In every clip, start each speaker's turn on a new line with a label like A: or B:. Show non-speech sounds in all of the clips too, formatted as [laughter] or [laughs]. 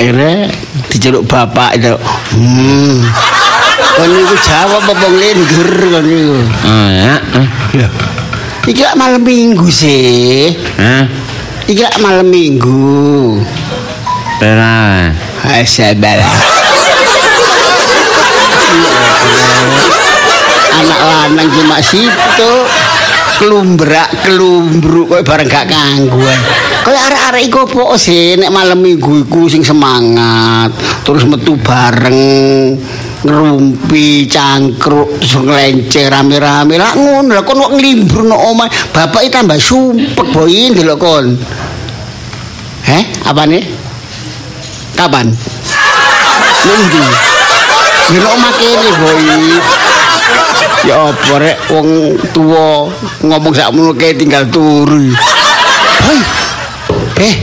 A: Ere diceluk bapak itu. Hmm. Kon niku jawab apa nglendur kon niku.
B: Oh, ya.
A: Ya. Iki lak malam minggu sih.
B: Hah?
A: Iki lak malam minggu.
B: Tenang.
A: Hai sabar. Anak lanang cuma situ kelumbrak kelumbruk kok bareng gak kangguan. Kaya arek-arek iku opo sih nek malam minggu iku sing semangat, terus metu bareng ngerumpi cangkruk terus ngelenceng rame-rame lah ngono lah kon kok nglimbruk no omah bapak tambah sumpek boy ndelok kon Heh, apa nih? Kapan? Nunggu. Ndelok omah kene, boy. Ya apa rek wong tuwa ngomong sakmono kae tinggal turu. Boy. Eh.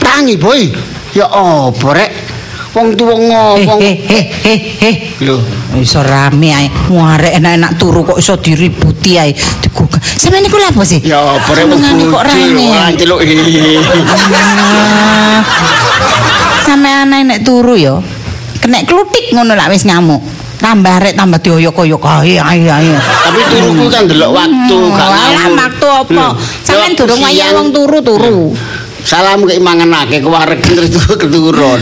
A: Tangi, boy. Ya apa rek wong tuwa ngomong.
C: Eh, eh, eh, eh.
A: Lho,
C: Iso rame ae. Muarek enak-enak turu kok iso diributi ae. Digugah. Sampeyan niku lha apa sih?
A: ya apa rek wong
C: kok rame.
A: celuk.
C: Ah. Sampeyan ae nek turu ya. Kenek klutik ngono lak wis ngamuk. Tambah rek tambah dioyok-oyok ae ae ae.
A: Tapi turuku kan delok waktu gak
C: Lah
A: ngamuk.
C: waktu apa? Sampeyan
A: waktu
C: durung wayah wong turu-turu.
A: Salam ke imanganake ke wareg terus keturun.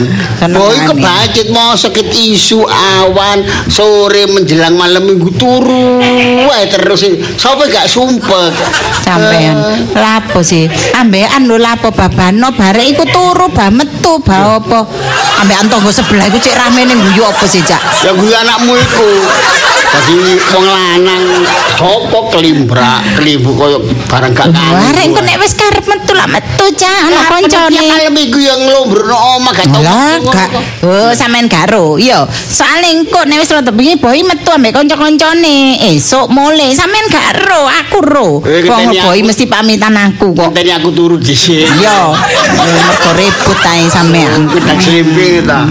A: Boy
C: aneh.
A: kebacut mau sakit isu awan sore menjelang malam minggu turu wae terus sapa gak sumpek.
C: Sampean
A: Eh,
C: lapo sih? Ambekan lho lapo babano barek iku turu ba metu ba apa? Ambekan tangga sebelah iku cek rame ning guyu apa sih, Cak?
A: ya gue anakmu iku. Dadi wong lanang sapa kelimbrak, kelimbu koyo barang gak
C: Barek engko nek wis karep metu lak metu, Cak, ana koncone.
A: malam minggu yang nglombrno omah gak tau.
C: Lah, gak. Oh, sampean garo. Iya, soalnya engko nek wis rada bengi boy metu ambek kanca-kancane. Esuk mulai sampean garo, aku ro.
A: Eh,
C: Wong boy
A: aku.
C: mesti pamitan aku kok.
A: Ngenteni aku turu dhisik.
C: Iya, mergo ribut ae sampean.
A: Kita selimping ta.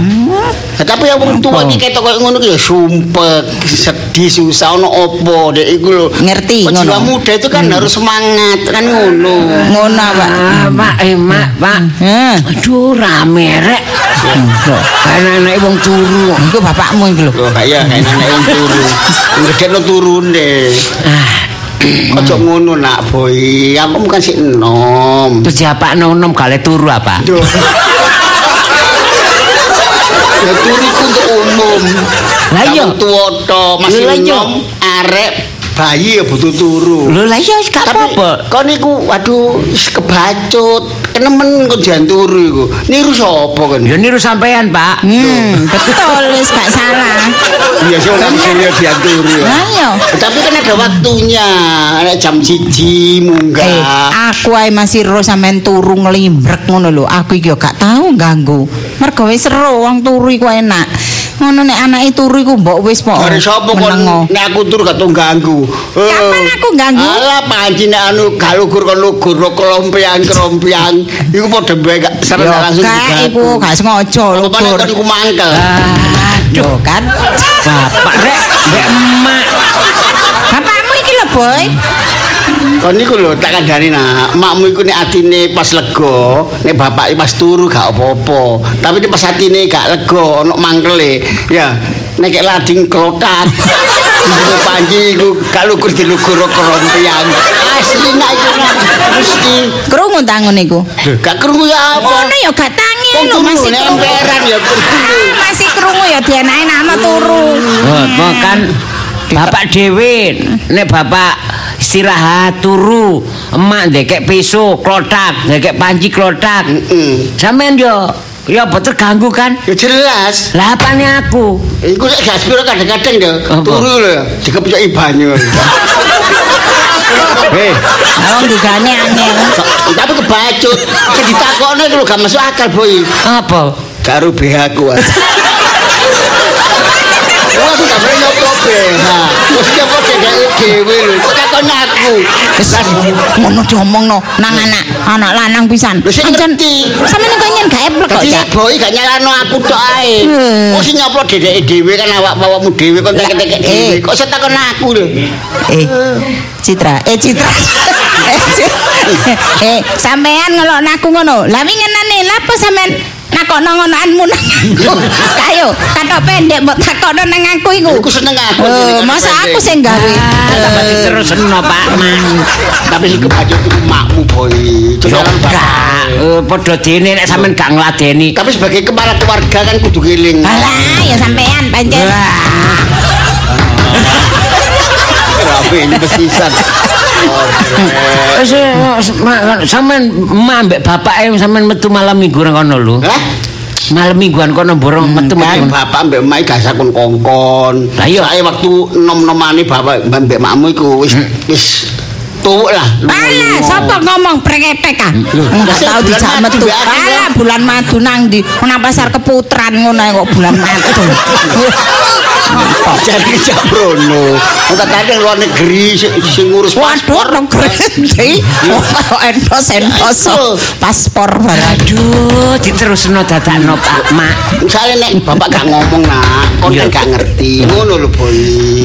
A: Ya, tapi yang wong tua iki ketok koyo ngono ki ya sumpek, sedih, susah ono opo dek iku lho.
C: Ngerti,
A: Jiwa
C: ngono.
A: muda itu kan harus semangat kan ngono.
C: Ngono, Pak.
B: Ah, Pak, eh, Mak, Pak.
C: Heh.
B: Aduh, rame rek. Karena anak wong turu.
C: Iku bapakmu iku lho.
A: Loh, kaya kayak nenek wong turu. Ngedekno turune. Ojo ngono nak boy, kamu kan sik enom.
B: Terus siapa nonom kali turu apa?
A: Duh. Ya turu iku untuk umum.
B: Lah iya.
A: Kamu tua to masih
B: iya.
A: enom, arek bayi ya butuh turu.
B: Lho lah ya gak
A: Tapi
B: apa-apa.
A: kok niku waduh wis kebacut. Kenemen kok jan turu iku. Niru sapa kan?
B: Ya niru sampean, Pak.
C: Hmm, betul wis gak salah.
A: Iya sih orang sini dia turu ya.
C: Lah iya.
A: Tapi kan ada waktunya. Ada jam siji
C: Eh,
A: munggah.
C: aku ae masih ro sampean turu nglimbrek ngono lho. Aku iki yo gak tau ganggu. Mergo wis seru wong turu iku enak. Ngono nek anake turu iku mbok wis po.
A: Hari sapa kon nek aku turu gak ganggu.
C: Kapan aku ganggu?
A: Alah panci nek anu gak lugur kon lugur kelompiang kelompiang. Iku padha bae gak
C: Yo
A: serem langsung
C: gak iku gak sengaja
A: nek kon iku mangkel.
C: Yo kan.
B: Bapak rek, mbek emak.
C: Bapakmu iki lho, Boy.
A: Kon niku lho tak kandhani nak, makmu iku nek atine pas lega, nek bapak pas turu gak apa-apa. Tapi nek pas atine gak lega, ono mangkele, ya nek kek lading klotak. Iku panci iku gak lugur dilugur kerompian. Asli nak iku mesti
C: Krungu ta ngono iku.
A: Gak krungu ya apa?
C: Ngono ya gak tangi lho masih krungu.
A: emperan ya krungu.
C: Ah, Masih krungu ya dienake nama turu.
B: Oh, oh, kan Bapak dhewe nek bapak istirahat turu, emak ndekek pisau klotak, ndekek panci klotak.
A: Heeh.
B: Sampeyan yo ya apa terganggu kan?
A: Ya jelas.
B: Lah apane aku?
A: Iku lek gas piro kadang-kadang ya
B: Apa?
A: turu lho ya dikepucoki banyu. [laughs] Heh,
C: Wong dugane angel.
A: tapi kebacut. Sing ditakokno iku lho gak masuk akal, Boy.
B: Apa?
A: Karo BH ku. Wah, aku [laughs] gak pernah nyoba BH. Kok dhewe dhewe lho. Kok takon kon aku.
C: Wis ngono diomongno nang anak anak lanang pisan.
A: Lho, sing
C: Ancen
A: ngerti.
C: sampeyan kok nyen gak eplek kok,
A: Dadi
C: Cak.
A: boy gak nyalano aku tok ae.
C: Hmm.
A: Oh sing nyoplo dedeke dhewe kan awak-awakmu dhewe kon tek-tek dhewe.
C: eh.
A: Kok saya takon aku lho.
C: Eh, Citra, eh Citra. [laughs] eh, sampean ngelokno aku ngono. Lah wingenane lha apa sampean nakokno ngonoanmu nang [laughs] aku? Kayo, katok pendek mbok takokno nang aku iku.
A: Aku seneng aku.
C: Oh, masa aku sing gawe.
B: Tambah diterusno Pak Man.
A: Tapi sing kebacut iku makmu boy.
B: Yo gak, eh, padha dene nek sampean gak ngladeni.
A: Tapi sebagai kepala keluarga kan kudu ngiling.
C: Alah, ya sampean pancen. [laughs]
A: Rapi ini besisan.
B: Eh, sampean ma mbek bapake sampean metu malam minggu nang kono lho.
A: Hah?
B: Malam mingguan kono borong metu
A: Kan
B: metu.
A: bapak mbek emak gak sakon kongkon.
B: Lah iya.
A: Saya waktu nom-nomane bapak mbek makmu iku wis wis tuwuk lah.
C: Alah, sapa ngomong preketek ah? Enggak dijak metu.
A: mbek aku,
C: Alah, bulan madu nang ndi? Nang pasar keputran ngono ae kok bulan madu. [laughs]
A: Jadi Jabrono. Entar tadi luar negeri sing ngurus paspor.
C: Nang kerenti. Kok endos endos paspor barang.
B: Aduh, diterusno dadakno Pak Mak.
A: Misalnya nek bapak gak ngomong nak, kon gak ngerti. Ngono lho boy.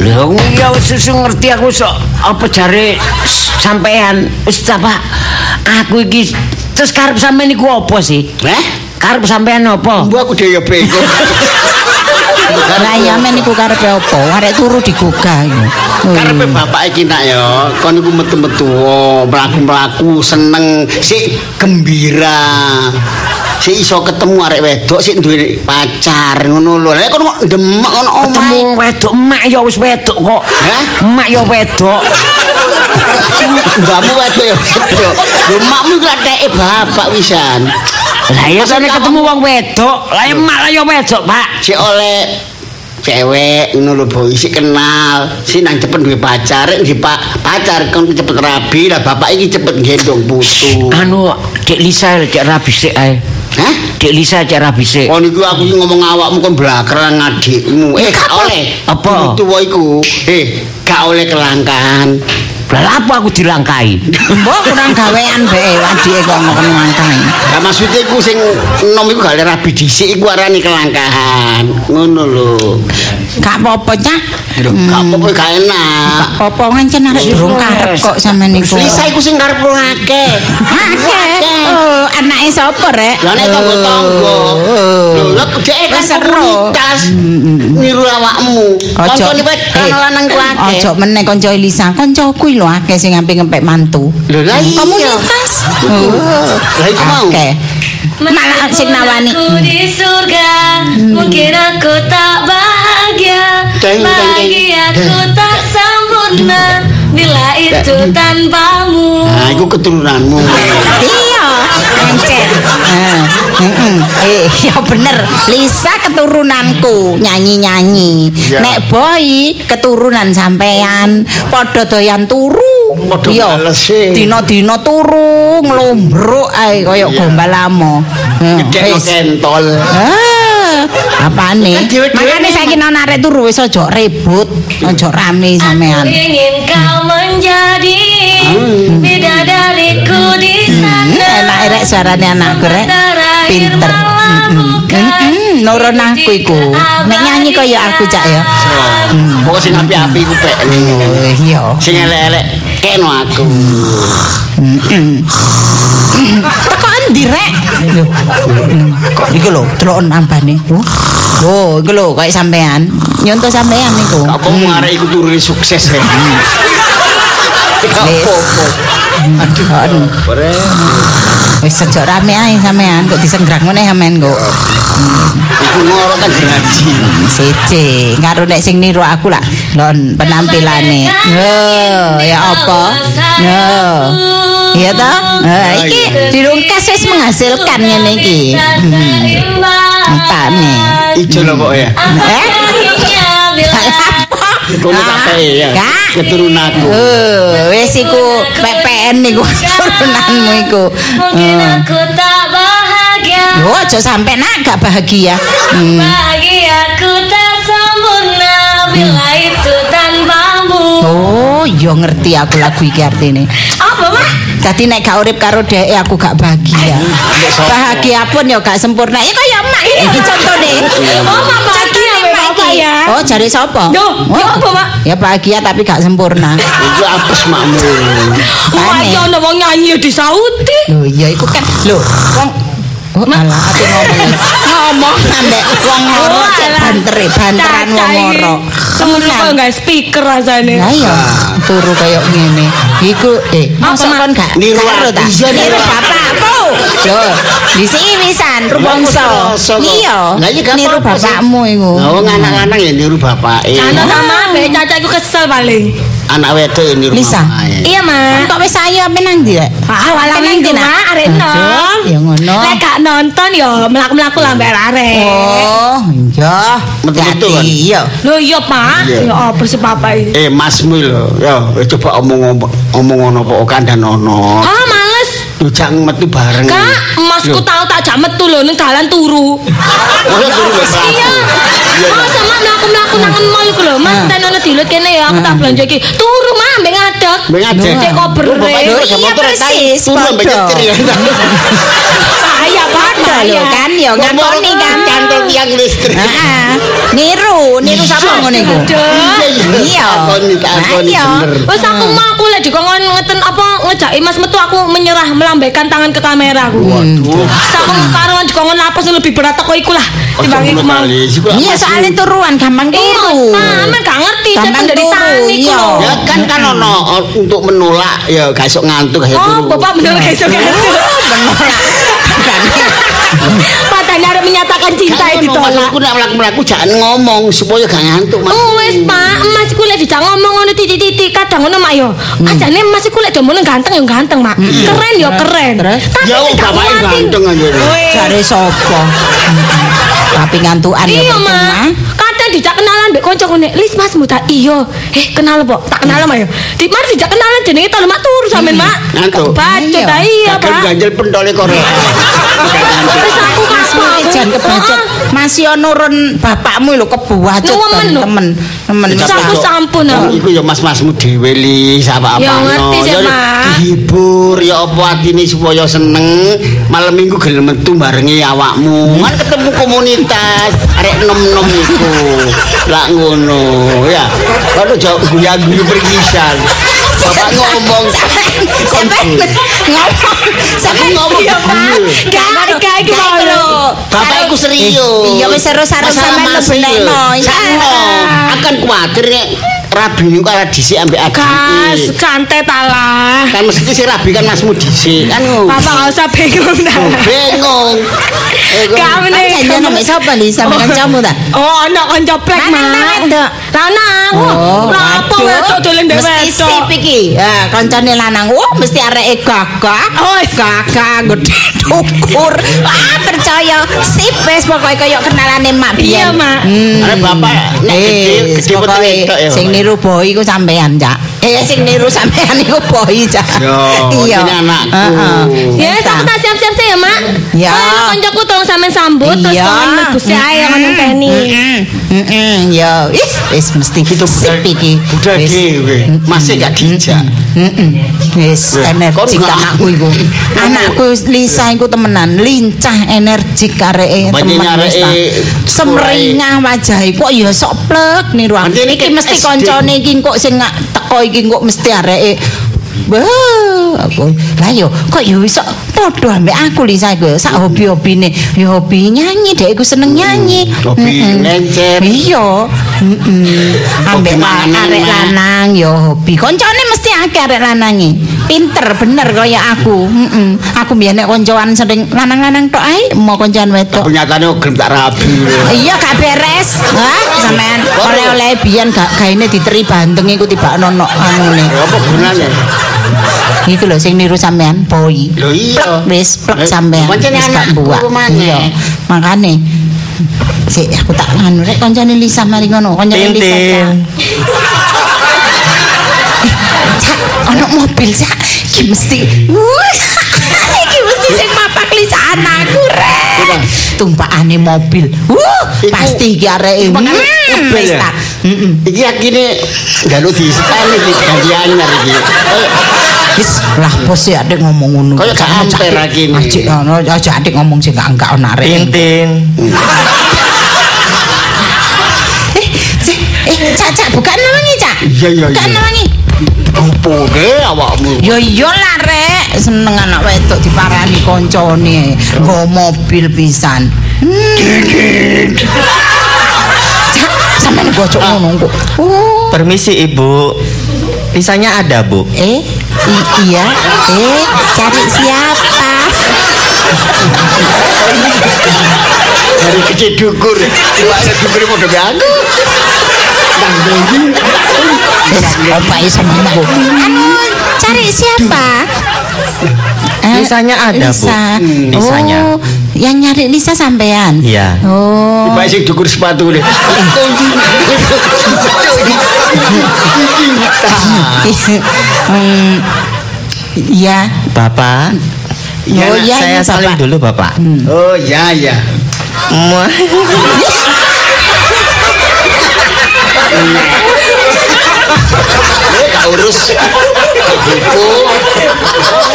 B: Lho ya wis susu ngerti aku sok apa jare sampean wis apa aku iki terus karep sampean iku apa sih?
A: Eh?
B: Karep sampean apa?
A: Mbok aku dhewe ya bego. [laughs]
C: Lah ya men iku karepe apa? Arek turu digogah iku.
A: Karepe bapak iki nak ya, kon iku metu-metu oh, mlaku-mlaku seneng, sik gembira. Sik iso ketemu arek wedok sik duwe pacar ngono lho. Lek kon kok demek ngono omahe.
B: wong wedok emak ya wis wedok kok.
A: Hah?
B: Emak ya wedok.
A: Mbakmu wedok ya wedok. Iku lak teke bapak wisan.
B: Lah ya sane ketemu wong wedok, lah emak lah ya wedok, Pak.
A: Sik oleh cewek ngono lho boy sik kenal sik nang cepet duwe pacar di pak pacar kon cepet rabi lah bapak iki cepet gendong putu
B: Anu, Dek Lisa cek rabi sik ae.
A: Hah?
B: Dek Lisa cek rabi sik.
A: Oh niku aku iki ngomong awakmu kon blaker ngadikmu. Eh gak oleh.
B: Apa?
A: Tuwa iku. Eh gak oleh kelangkaan.
B: Lah apa aku dilangkai?
C: Mbok kurang gawean bae wadike kok ngono ngangkai.
A: Lah maksudnya iku sing enom iku gak rabi dhisik iku arane kelangkaan. Ngono lho.
C: Gak apa-apa, Cak.
A: Lho gak apa-apa gak enak.
C: Gak apa-apa ngancen arek durung karep kok sampean niku.
A: Lisa iku sing karep lu akeh.
C: Akeh. Oh, anake sapa rek?
A: Lah nek tangga-tangga. Lho dhek kan
C: Wis seru.
A: komunitas. Niru awakmu. Kancane wet lanang ku akeh.
C: Ojo meneh kanca Elisa, kancaku lho akeh sing ngampe ngempek mantu.
A: Lho lah iya.
C: Komunitas.
A: Lah iku mau.
C: Akeh. Malah sing nawani.
D: Aku di surga Mungkin aku tak bahagia. Bahagiaku tak sempurna Bila itu tanpamu
A: Nah, iku keturunanmu.
C: Eh, [laughs] ya bener. Lisa keturunanku nyanyi-nyanyi.
A: Ya.
C: Nek boy keturunan sampean padha doyan turu.
A: Padha
C: Iya.
A: males.
C: Dina-dina turu nglombrok ae kaya
A: Iya.
C: gombal amo.
A: Gede
C: Wis.
A: kentol.
C: Ah, apane?
A: Kan
C: Makane saiki nang arek turu wis aja ribut, aja rame
D: Aku
C: sampean.
D: ingin kau menjadi Bidadariku di sana
C: enak rek suarane anakku rek pinter. Nurun aku iku. Nek nyanyi kaya aku cak ya.
A: Pokok sing api-api ku pek.
C: oh iya.
A: Sing elek-elek keno aku.
C: teko endi rek? Kok iki lho delok nampane oh iki lho kaya sampean. Nyontoh sampean niku
A: Gak apa mau arek iku turu sukses ya.
C: Wis.
A: apa-apa.
C: Aduh. Wis sejak rame ae sampean kok disenggrang ngene sampean kok
A: Iku ngoro kan graji.
C: Siji, karo nek sing niru aku lah lon penampilane. Yo, ya apa? Yo. Iya toh? Nah, iki dirungkas wis menghasilkan ngene iki. Hmm. Apane?
A: Ijo lho kok ya.
C: Eh? [laughs]
A: Kono kabeh ya. Keturunanku.
C: Oh, wis iku PPN niku [laughs] turunanmu iku.
D: Mungkin
C: Hmm.
D: aku tak bahagia
C: Yo, aja sampe nak gak bahagia. Hmm.
D: Bahagiaku tak sempurna Bila itu tanpamu
C: Oh, iya ngerti aku lagu iki artine.
D: Apa, Mak?
C: Dadi nek gak urip karo dhek aku gak bahagia. Bahagia pun ya gak sempurna. Ya kaya emak iki contone.
D: Oh, Mak bahagia
C: Contone
D: mbek
C: emak
D: Bapak ya.
C: Oh, jare sapa?
D: Duh, ya apa, Mak?
C: Ya bahagia tapi gak sempurna. [laughs]
A: Itu apes makmu.
D: Mak
C: Aneh.
D: yo ono wong nyanyi yo disauti.
C: Lho iya iku kan lho wong Oh alah ati ngomong ngomong ambek wong loro
D: Oh,
C: cek banter banteran wong loro.
D: Temen kok enggak speaker rasane.
C: Lah iya turu kaya ngene. Iku eh
D: Apa,
C: mosok
D: Mak?
C: kon gak
A: Niru
C: karo bapakku. Lho, disiki wisan rumangsa. Iya.
A: Lah gak
C: Niru bapakmu iku.
A: Nah, wong anak lanang ya niru bapake.
D: Ana sama mbek Caca iku kesel paling.
A: Anak wedok ya niru
C: Lisa.
D: Iya, Mak.
C: Kok wis ayo apa nang ndi rek?
D: Ah, walang
C: Pengen
D: minggu
C: dina?
D: Mak, arek enom.
C: Ya ngono.
D: Lek gak nonton yo mlaku-mlaku lah mbek arek.
C: Oh, iya.
A: Metu-metu kan?
C: Iya.
D: Lho iya, Pak. Ya apa sih Papa iki?
A: Eh masmu lho, ya coba omong omong ono apa kandan ono.
D: Ah, males.
A: Lu jangan metu bareng.
D: Kak, emasku
A: Loh.
D: tahu tak jam metu lho ning dalan turu.
A: Masa turu rapi?
D: Iya. Oh, sama mlaku-mlaku nang mall iku lho. Mas, ten ono dilut kene ya, aku tak belanja iki. Turu mah mbek ngadeg.
A: Mbek ngadeg.
D: Cek kober.
C: Iya, persis,
A: Turu mbek nyetir ya.
D: Bahaya banget
C: lho kan ya ngakoni kan
A: Cantol tiang listrik.
C: Heeh. Niru, niru sapa ngono iku? Iya. Ayo.
A: bener.
D: Wes aku mau aku lek dikongkon ngeten apa ngejaki Mas metu aku menyerah melambaikan tangan ke kamera aku.
A: Waduh.
D: Aku karuan dikongkon lapas yang lebih berat kok iku lah. Timbang iku mau.
C: Iya, soalnya turuan gampang
D: Iya,
C: turu.
D: Mama gak ngerti
C: Gampang
D: penderitaan
C: turu,
D: iku
C: iya.
D: lho.
A: Ya kan kan ono untuk menolak ya gak esok ngantuk gak
D: Oh,
A: turu.
D: Bapak bener kayak gitu.
C: Menolak. [laughs]
D: Menyatakan cinta itu ditolak.
A: Aku nak melaku-melaku jangan ngomong supaya gak ngantuk Mas.
D: Oh wes pak, emas ku lek dijak ngomong ngono titik-titik kadang ngono mak yo. Ajane emas iku lek domone ganteng yo ganteng mak. Keren yo keren.
C: Terus?
D: Tapi
A: Ya
D: sing
A: wong
D: gak
A: bapake ganteng aja.
D: Weh.
C: Jare sapa? Tapi ngantukan ya
D: Iya
C: percuma.
D: mak. Kadang dijak kenalan mbek kanca ngene. Lis Mas muta iya. Eh kenal po. Tak kenal mak yo. Di mari dijak kenalan jenenge tol mak turu sampean mak.
A: Ngantuk.
D: Bacot ta iya pak.
A: ganjel pentole korek. [laughs]
D: Wis aku kasih
C: Jan kebacot. Masih nurun bapakmu lho kebuacut
D: lho.
C: temen.
D: Aku sampun aku.
A: iku ya mas-masmu dhewe li apa apa
D: Ya, ngerti sih, Mak.
A: dihibur ya apa atine supaya seneng malam minggu gelem metu barengi awakmu kan ketemu komunitas arek nom-nom iku lak ngono ya kalau jauh guya-guyu pergisan bapak ngomong
C: Sampai ngomong. Sampai
A: ngomong
C: Iya, Pak. Gak
D: Gak, iki lho.
A: Bapak iku serius.
C: Iya wis seru-seru
A: Masalah
C: sampean lebekno.
A: lho. Sakno. Akan kuwatir nek rabi niku kala dhisik ambek
D: Kas,
A: adike.
D: santet alah.
A: Kan mesti si rabi kan masmu dhisik kan ngono.
D: Papa gak usah bingung dah.
A: Oh, Bengong. Eh, kok-
D: Gak
C: Kan janjian li sampe kancamu ta?
D: Oh, ono kanca plek
C: Lanang ta
D: mah. Lanang. Oh, lapo
C: waduh.
D: wedok dolen dhewe
C: Mesti sip iki. Ha, kancane lanang. Wah, mesti areke gagah.
D: Oh,
C: gagah gede dukur. Ah, percaya sip wis pokoke kaya kenalane mak
D: Iya. Mak.
C: Hmm.
A: Arek bapak nek gede
C: Eh,
A: gede wedok ya.
C: Niru boy iku sampean, Cak. Eh, sing niru sampean iku Cak.
A: Yo,
C: Iya.
A: ini anakku.
C: Heeh.
D: Ya,
C: Wis,
D: aku
C: ta.
D: tak siap-siap sih ya, Mak.
C: Ya.
D: Kalau kancaku tolong sampean sambut terus
C: Iya.
D: kongen mlebu sih ae kongen ngenteni.
C: Heeh, ya wis wis mesti
A: Itu
C: sip iki.
A: Udah dhewe. Masih gak dijak.
C: Heeh. Wis energik
A: kon nggak-
C: anakku iku. [laughs] Anakku Lisa iku temenan, lincah energik areke
A: Banyak
C: temen wis ta.
A: areke
C: Semringah wajahe kok ya sok plek niru aku. Iki mesti koncone iki kok sing teko iki kok mesti areke Wah, aku lah yo kok yo iso padha ambek aku Lisa iku sak hobi-hobine yo hobi nyanyi dek iku seneng nyanyi
A: hobi
C: Mm-mm.
A: ngencer.
C: iya heeh ambek arek lanang yo hobi koncone mesti akeh arek lanange pinter bener kaya aku heeh aku biyen nek koncoan sering lanang-lanang tok ae mau koncoan wedok
A: Kenyataannya gelem tak rabi.
C: Iya gak beres. Hah? Sampean oleh-oleh biyen gak gaene diteri bandeng iku tiba nono anune.
A: Ya apa gunane?
C: Iku lho sing niru sampean boy.
A: Lho iya.
C: Wis plek
A: Eh,
C: sampean.
A: pancen
C: Wis gak
A: anakku
C: buak.
A: maneh.
C: Iya. Makane Sik aku tak anu rek kancane Lisa mari ngono. Kancane Lisa.
B: Tintin.
C: Cak, ono mobil cak. Iki mesti. Iki [laughs] mesti sing mapak Lisa anakku rek. Tumpakane mobil. Wuh, pasti iki areke.
A: Mobil
C: wis
A: ya?
C: tak
A: Iki yakine galu di iki ganti anyar iki. [laughs]
C: Wis lah bos ya adik ngomong ngono.
A: Kayak gak amper lagi ini.
C: Adik ngono aja adik ngomong sing gak enggak ono arek.
E: Tintin.
C: Eh, Cak, eh, Cak, Cak, buka nawangi, Cak.
A: Iya, iya,
C: Buka
A: iya.
C: nawangi.
A: Opo ge awakmu?
C: Yo yo lah rek, seneng anak wedok diparani koncone, nggo mobil pisan. Hmm. Cak, sampeyan bocok ngono kok. Oh,
E: Permisi Ibu. Lisanya ada, Bu.
C: eh, i- iya, eh, cari siapa?
A: Dari kecil dukur. Iwaknya dukur mau udah aku.
C: Iso ngomong? Anu, cari siapa? Eh,
E: Lisanya ada, Bu.
C: Lisa.
E: Hmm, lisanya.
C: Oh, yang nyari Lisa sampean.
E: Iya.
C: Oh.
A: Iwak sing dukur sepatu deh.
C: Hmm, [laughs] Iya.
E: Bapak.
C: Oh, iya,
E: saya
C: iya,
E: saling
C: Bapak.
E: dulu, Bapak.
A: Oh ya ya.
E: Muah. [laughs]
A: Gak urus. Gitu.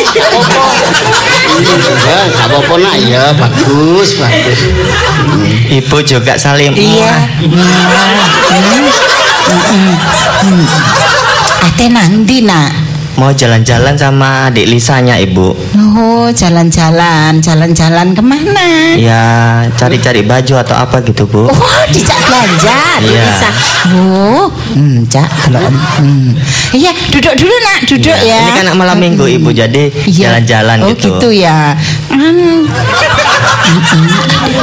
A: Apa? Iya, gak apa-apa nak ya, bagus, bagus.
E: Ibu juga saling
C: Iya. Ate nang ndi, Nak?
E: Mau jalan-jalan sama adik Lisanya, Ibu.
C: Oh, jalan-jalan, jalan-jalan ke mana?
E: Ya, cari-cari baju atau apa gitu, Bu.
C: Oh, dijak belanja,
E: Iya.
C: bisa. Oh, hmm, cak, kalau hmm. Iya, duduk dulu nak, duduk
E: Iya,
C: ya.
E: Ini kan malam minggu, Ibu, jadi
C: Iya.
E: jalan-jalan
C: oh,
E: gitu.
C: gitu ya. Hmm. Hmm,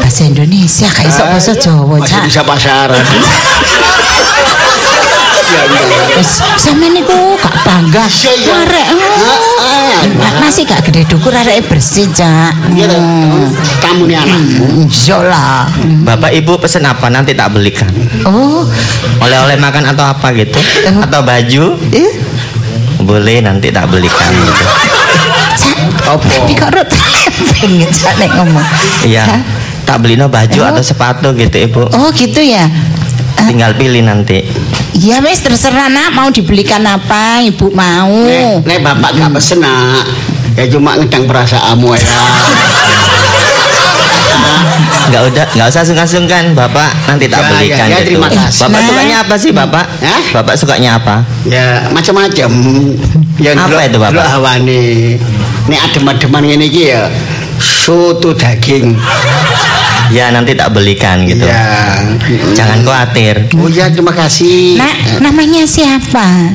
C: Bahasa Indonesia, kayak bahasa Jawa, cak.
A: bisa pasaran. [laughs]
C: Wes, sampean niku gak bangga.
A: Iya, iya.
C: Arek.
A: Ah,
C: oh. Masih gak gede dukur arek bersih, Cak.
A: Iya, toh. kamu nih anakmu.
C: Iya lah.
E: Bapak Ibu pesen apa nanti tak belikan.
C: Oh,
E: Oleh-oleh makan atau apa gitu? Atau baju?
C: eh,
E: Boleh nanti tak belikan gitu.
C: Cak.
A: Apa?
C: Tapi kok rut Cak nek ngomong.
E: Iya. Tak beli no baju
C: Oh.
E: atau sepatu gitu, Ibu.
C: Oh, gitu ya. Eh,
E: Tinggal pilih nanti.
C: Ya wes terserah nak mau dibelikan apa ibu mau.
A: Nek, nek bapak gak pesen nak, ya cuma ngedang perasaanmu ya.
E: Nggak udah, nggak usah sungkan-sungkan, Bapak. Nanti tak
A: Ya,
E: belikan
A: ya, ya,
E: gitu.
A: terima kasih.
E: Bapak
C: Nah.
E: sukanya apa sih, Bapak?
A: Hah?
E: Bapak sukanya apa?
A: Ya macam-macam. Ya
E: Apa
A: delok-
E: itu, Bapak?
A: delok hawane. Nek adem-ademan ngene iki ya soto daging.
E: Ya nanti tak belikan gitu.
A: Ya.
E: Jangan khawatir.
A: Oh ya terima kasih.
C: Nak, namanya siapa?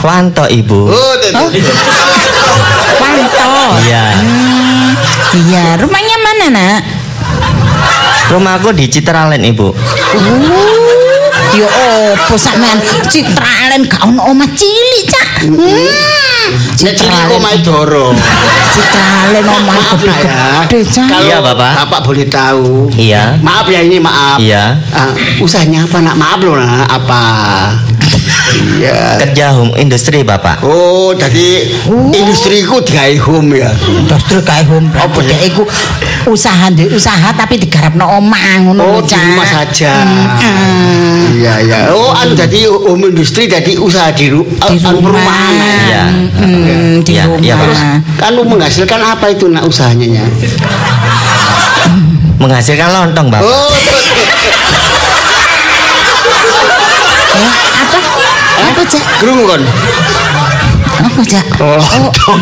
E: Wanto Ibu.
A: Oh, tuh.
C: Wanto.
E: Iya.
C: Hmm, iya, rumahnya mana, Nak?
E: Rumahku di Citraland Ibu.
C: Oh, yo opo sampean Citralen gak ono omah cilik, Cak. Hmm.
A: Nek cilik kok mae dorong.
C: Citralen omah
A: ya.
C: gede-gede, Cak.
A: Kalau
E: Iya, Bapak.
A: Bapak boleh tahu.
E: Iya.
A: Maaf ya ini maaf.
E: Iya.
A: Ah, usahanya apa nak? Maaf loh nak. Apa? Iya.
E: Kerja home industri Bapak.
A: Oh, jadi industriku digawe home ya.
C: Industri kae home
A: Apa ya?
C: iku usaha ndek usaha tapi digarapno omah ngono
A: Oh, di rumah saja.
C: Mm-mm.
A: Iya, iya. Oh, an jadi home industri jadi usaha di, ru
C: di
A: an
C: rumah.
A: perumahan.
E: Iya.
C: Mm, di
E: Iya,
C: rumah.
A: lu menghasilkan apa itu nak usahanya ya? [laughs]
E: Menghasilkan lontong Bapak.
A: Oh, tuh, tuh.
C: Eh, apa? Apa, Cak?
A: Krungu kon.
C: Apa, Cak?
A: Oh, lontong.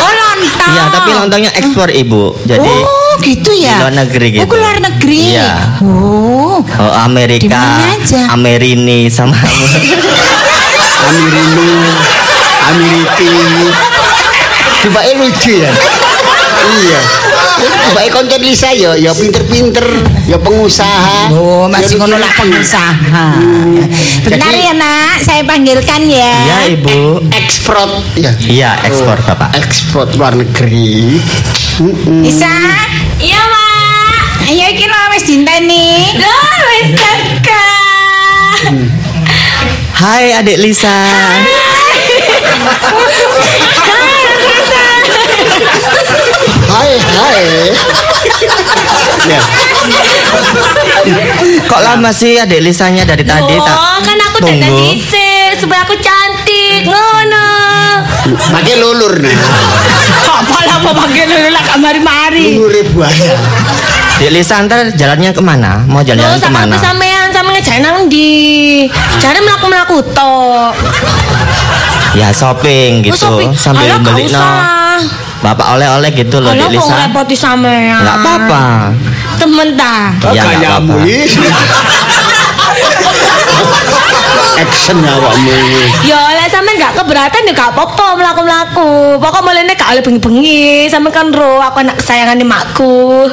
C: Oh, lontong.
E: Iya, tapi lontongnya ekspor Ibu. Jadi
C: Oh, gitu ya.
E: di luar negeri gitu.
C: Oh, ke luar negeri.
E: Iya.
C: Oh.
E: oh, Amerika,
C: aja?
E: Amerini sama [laughs]
A: Amirinu, Amiriti. Coba lucu ya. Iya. [laughs] Coba konten Lisa ya, ya pinter-pinter, ya pengusaha.
C: Oh, masih ngono lah pengusaha. Bentar
A: Jadi-
C: ya, Nak. Saya panggilkan ya.
E: Iya Ibu.
A: ekspor ya.
E: Iya, ekspor Bapak.
A: Ekspor luar negeri. Mm-mm.
C: Isa,
D: Iya, Mak.
C: ayo iki lho wis dinteni.
D: Dah, wis kakak.
E: Hai Adik Lisa.
A: hai [laughs] Ya.
E: Kok lama sih adik Lisanya dari tadi tak
D: Oh, kan aku dandan
E: tunggu.
D: dhisik supaya aku cantik. Ngono.
A: Pakai lulur nah.
D: Apa lah apa pakai lulu lah gak mari-mari.
A: Lulur buaya.
E: Adik Lisa ntar jalannya ke mana? Mau
D: Loh,
E: jalan-jalan
D: sama
E: ke mana?
D: aku sampean sama ngejak nang ndi? Jare mlaku-mlaku tok.
E: Ya shopping
D: Oh,
E: gitu
D: shopping.
E: sambil beli no. Bapak oleh-oleh gitu loh
D: Alah
E: Adik
D: kok
E: Lisa.
D: ngerepoti sampean.
E: Enggak apa-apa.
D: Temen ta.
E: Ya, nggak
A: Kayamu
E: apa-apa. [laughs]
A: Action awakmu ini.
D: Ya oleh sampean gak keberatan ya gak apa-apa mlaku-mlaku. Pokok mulane gak oleh bengi-bengi. Sampean kan ro aku anak kesayangan makku.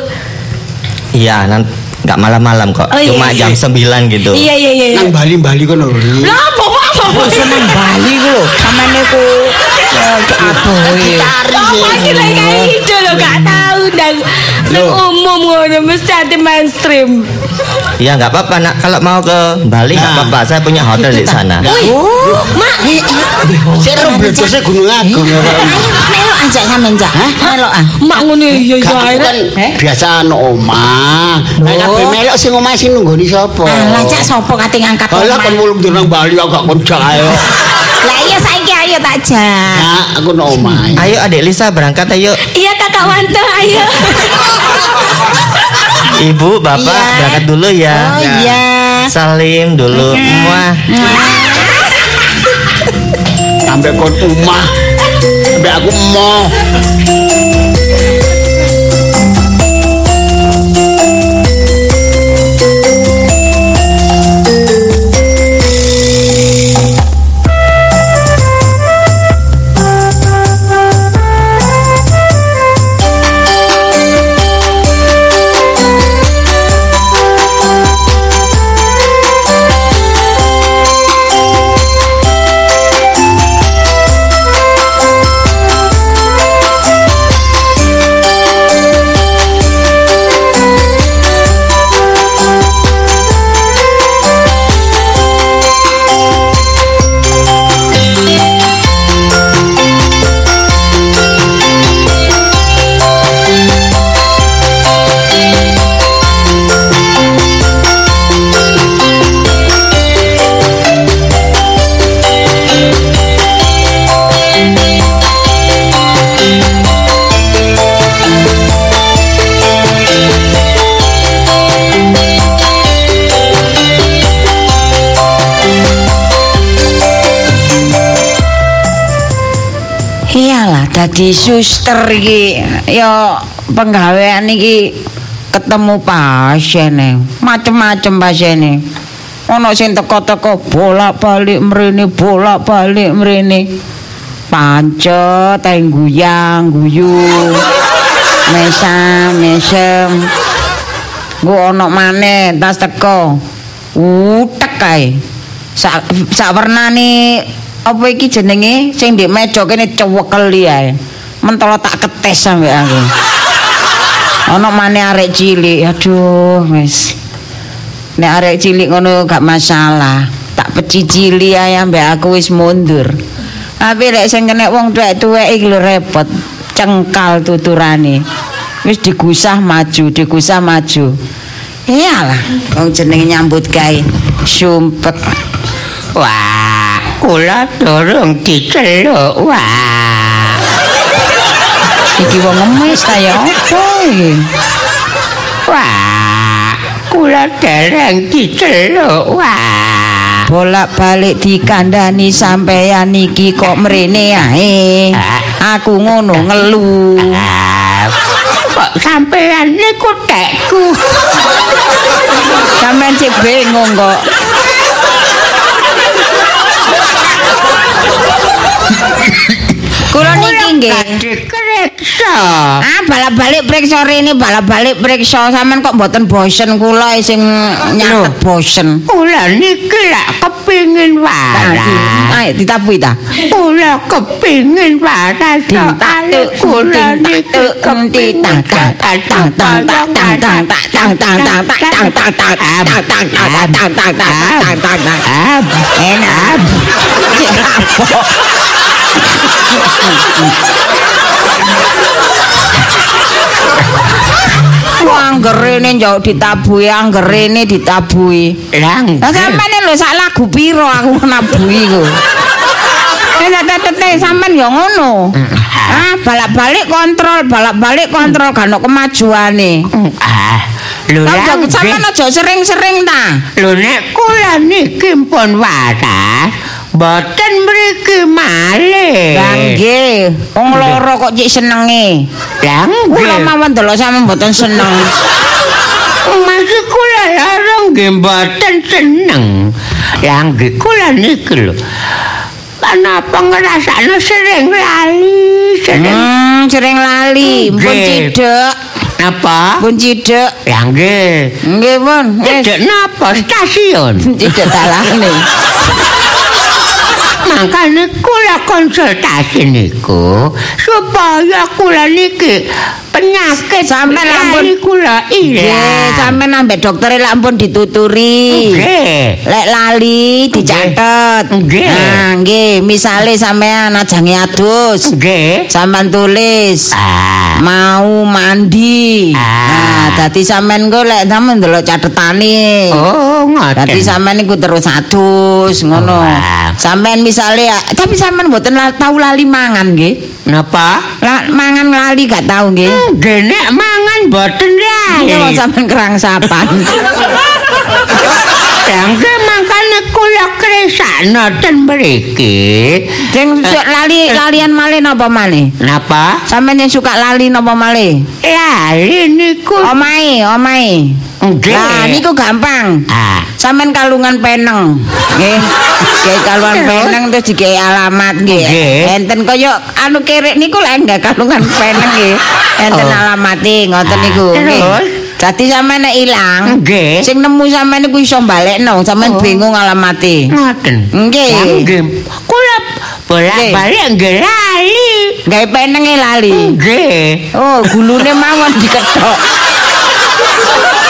E: Iya, nanti nggak malam-malam kok.
D: Oh, iya,
E: Cuma
D: iya.
E: jam 9 gitu.
D: Iya iya iya.
A: Nang Bali-Bali kono lho.
D: Lah apa apa apa.
C: seneng Bali ku lho. Sampeyan niku aboe.
D: Apa iki lek kayak gitu lo gak tahu dan umum ngono mesti anti mainstream. [laughs]
E: Ya nggak apa-apa nak. Kalau mau ke Bali nggak
A: Nah.
E: apa-apa. Saya punya hotel di sana. [laughs]
D: Wih, mak,
A: Sik ro bledose Gunung Agung ya.
C: Melok aja sampeyan, Cak. Melok ah.
D: mak ngono ya ya.
A: kan biasa ana omah. Nek kabeh melok sing omah sing nunggoni sapa?
C: Alah, Cak sapa kate ngangkat
A: Alah
C: omah?
A: kon mulung nang Bali aku gak kon jae. [laughs]
C: Lah iya saiki ayo tak jak.
A: Ya, aku nang omah.
E: Ayo adik Lisa berangkat ayo.
D: Iya kakak Wanto, ayo.
E: Ibu, bapak
C: Iya.
E: berangkat dulu ya.
C: Oh iya.
E: Salim dulu. Wah.
A: Sampai kon omah. Sampai aku mau.
C: Dadi suster iki ya penggawean iki ketemu pasien. Macem-macem pasien. Ana sing teko-teko bolak-balik mrene, bolak-balik mrene. Pancet, ae guyang, guyu. Mesam, mesem. Nggo ana maneh tas teko. Utek kae. Sak sak wernane apa iki jenenge sing ndek meja kene cewekeli ae. Mentolo tak ketes sampe aku. Ana maneh arek cilik. Aduh, wis. Nek arek cilik ngono gak masalah. Tak pecicili ae ambek aku wis mundur. Tapi lek sing kena wong tuwek-tuwek iki lho repot. Cengkal tuturane. Wis digusah maju, digusah maju. Iyalah, wong jenenge nyambut gawe sumpek. Wah, kula durung diceluk. Wah. Iki wong ngemis ta ya apa iki? Wah, kula dereng diceluk. Wah. Bolak-balik dikandani sampeyan iki kok mrene ae. Aku ngono ngelu. Kok sampeyan niku tekku. Sampeyan cek bingung kok. Kula niki nggih. Dikriksa. Ah, balak-balik priksa rene, balak-balik priksa. Sampeyan kok mboten bosen kula sing nyatet bosen.
F: Kula niki lak kepingin waras.
C: Ayo ditapuhi ta.
F: Kula kepingin waras. Soale kula niki kepingin
C: Enak. Anggerene njauh ditabui, anggerene ditabui.
B: Lah nggih.
C: sampeyan lho sak lagu piro aku nabui ku. Nek tetete sampean ya ngono. Ah, balak-balik kontrol, balak-balik kontrol kan kemajuane.
B: Ah, lho
C: Lah
B: nggih.
C: aja sering-sering ta.
B: Lho nek kula niki pun waras, boten mriki malih.
C: Lah nggih, wong loro kok cik senenge.
B: Lah
C: Kula mawon delok sampean mboten seneng.
B: Masih kula larang nggih mboten seneng. Lah nggih kula niki lho. Kenapa ngrasakno sering lali, sering
C: Hmm, sering lali, pun cidek,
B: Napa?
C: pun cidek.
B: Lah nggih.
C: Nggih, pun. Wis.
B: Cedek napa stasiun?
C: Cidek dalane. [laughs]
B: Makanya kula konsultasi niku supaya kula niki penyakit
C: Sampeyan ampun.
B: lali kula
C: Nggih,
B: ilang.
C: sampean ambek dokter lek ampun dituturi.
B: Nggih.
C: Lek lali dicatet.
B: Nggih.
C: Nah, nggih, misale sampean ajange adus,
B: Nggih.
C: sampean tulis
B: Ah.
C: mau mandi.
B: Ah.
C: Dadi sampean engko lek sampean ndelok catetane.
B: Oh, ngoten.
C: Dadi sampean iku terus adus ngono.
B: Wah.
C: Sampean misale tapi sampean mboten la- tau lali mangan nggih.
B: napa?
C: La, mangan lali gak tau nggih.
B: Nggih nek mangan boten
C: Nggih wong
B: lali.
C: sampean kerangsapan. [laughs]
B: Nggih makanya kula kresakno ten mriki.
C: Sing suk lali lalian malih napa malih?
B: Napa?
C: Sampeyan suka lali napa malih?
B: Lali niku.
C: Omahe, omahe.
B: Nggih.
C: Lah niku gampang.
B: Ah.
C: Sampeyan kalungan peneng. Nggih. Nggih kalungan peneng terus digawe alamat nggih. Enten kaya anu kerek niku lek enggak kalungan peneng nggih. Enten
B: Oh.
C: alamate ngoten niku. Nggih.
B: Terus?
C: Dadi sampeyan nek ilang,
B: Nggih.
C: sing nemu sampeyan niku iso balekno, sampeyan
B: Oh.
C: bingung alamate.
B: Ngoten.
C: Nggih.
B: Lah, Nggih. Kula bolak-balik nggih lali.
C: Gawe penenge lali.
B: Nggih.
C: Oh, gulune mawon diketok.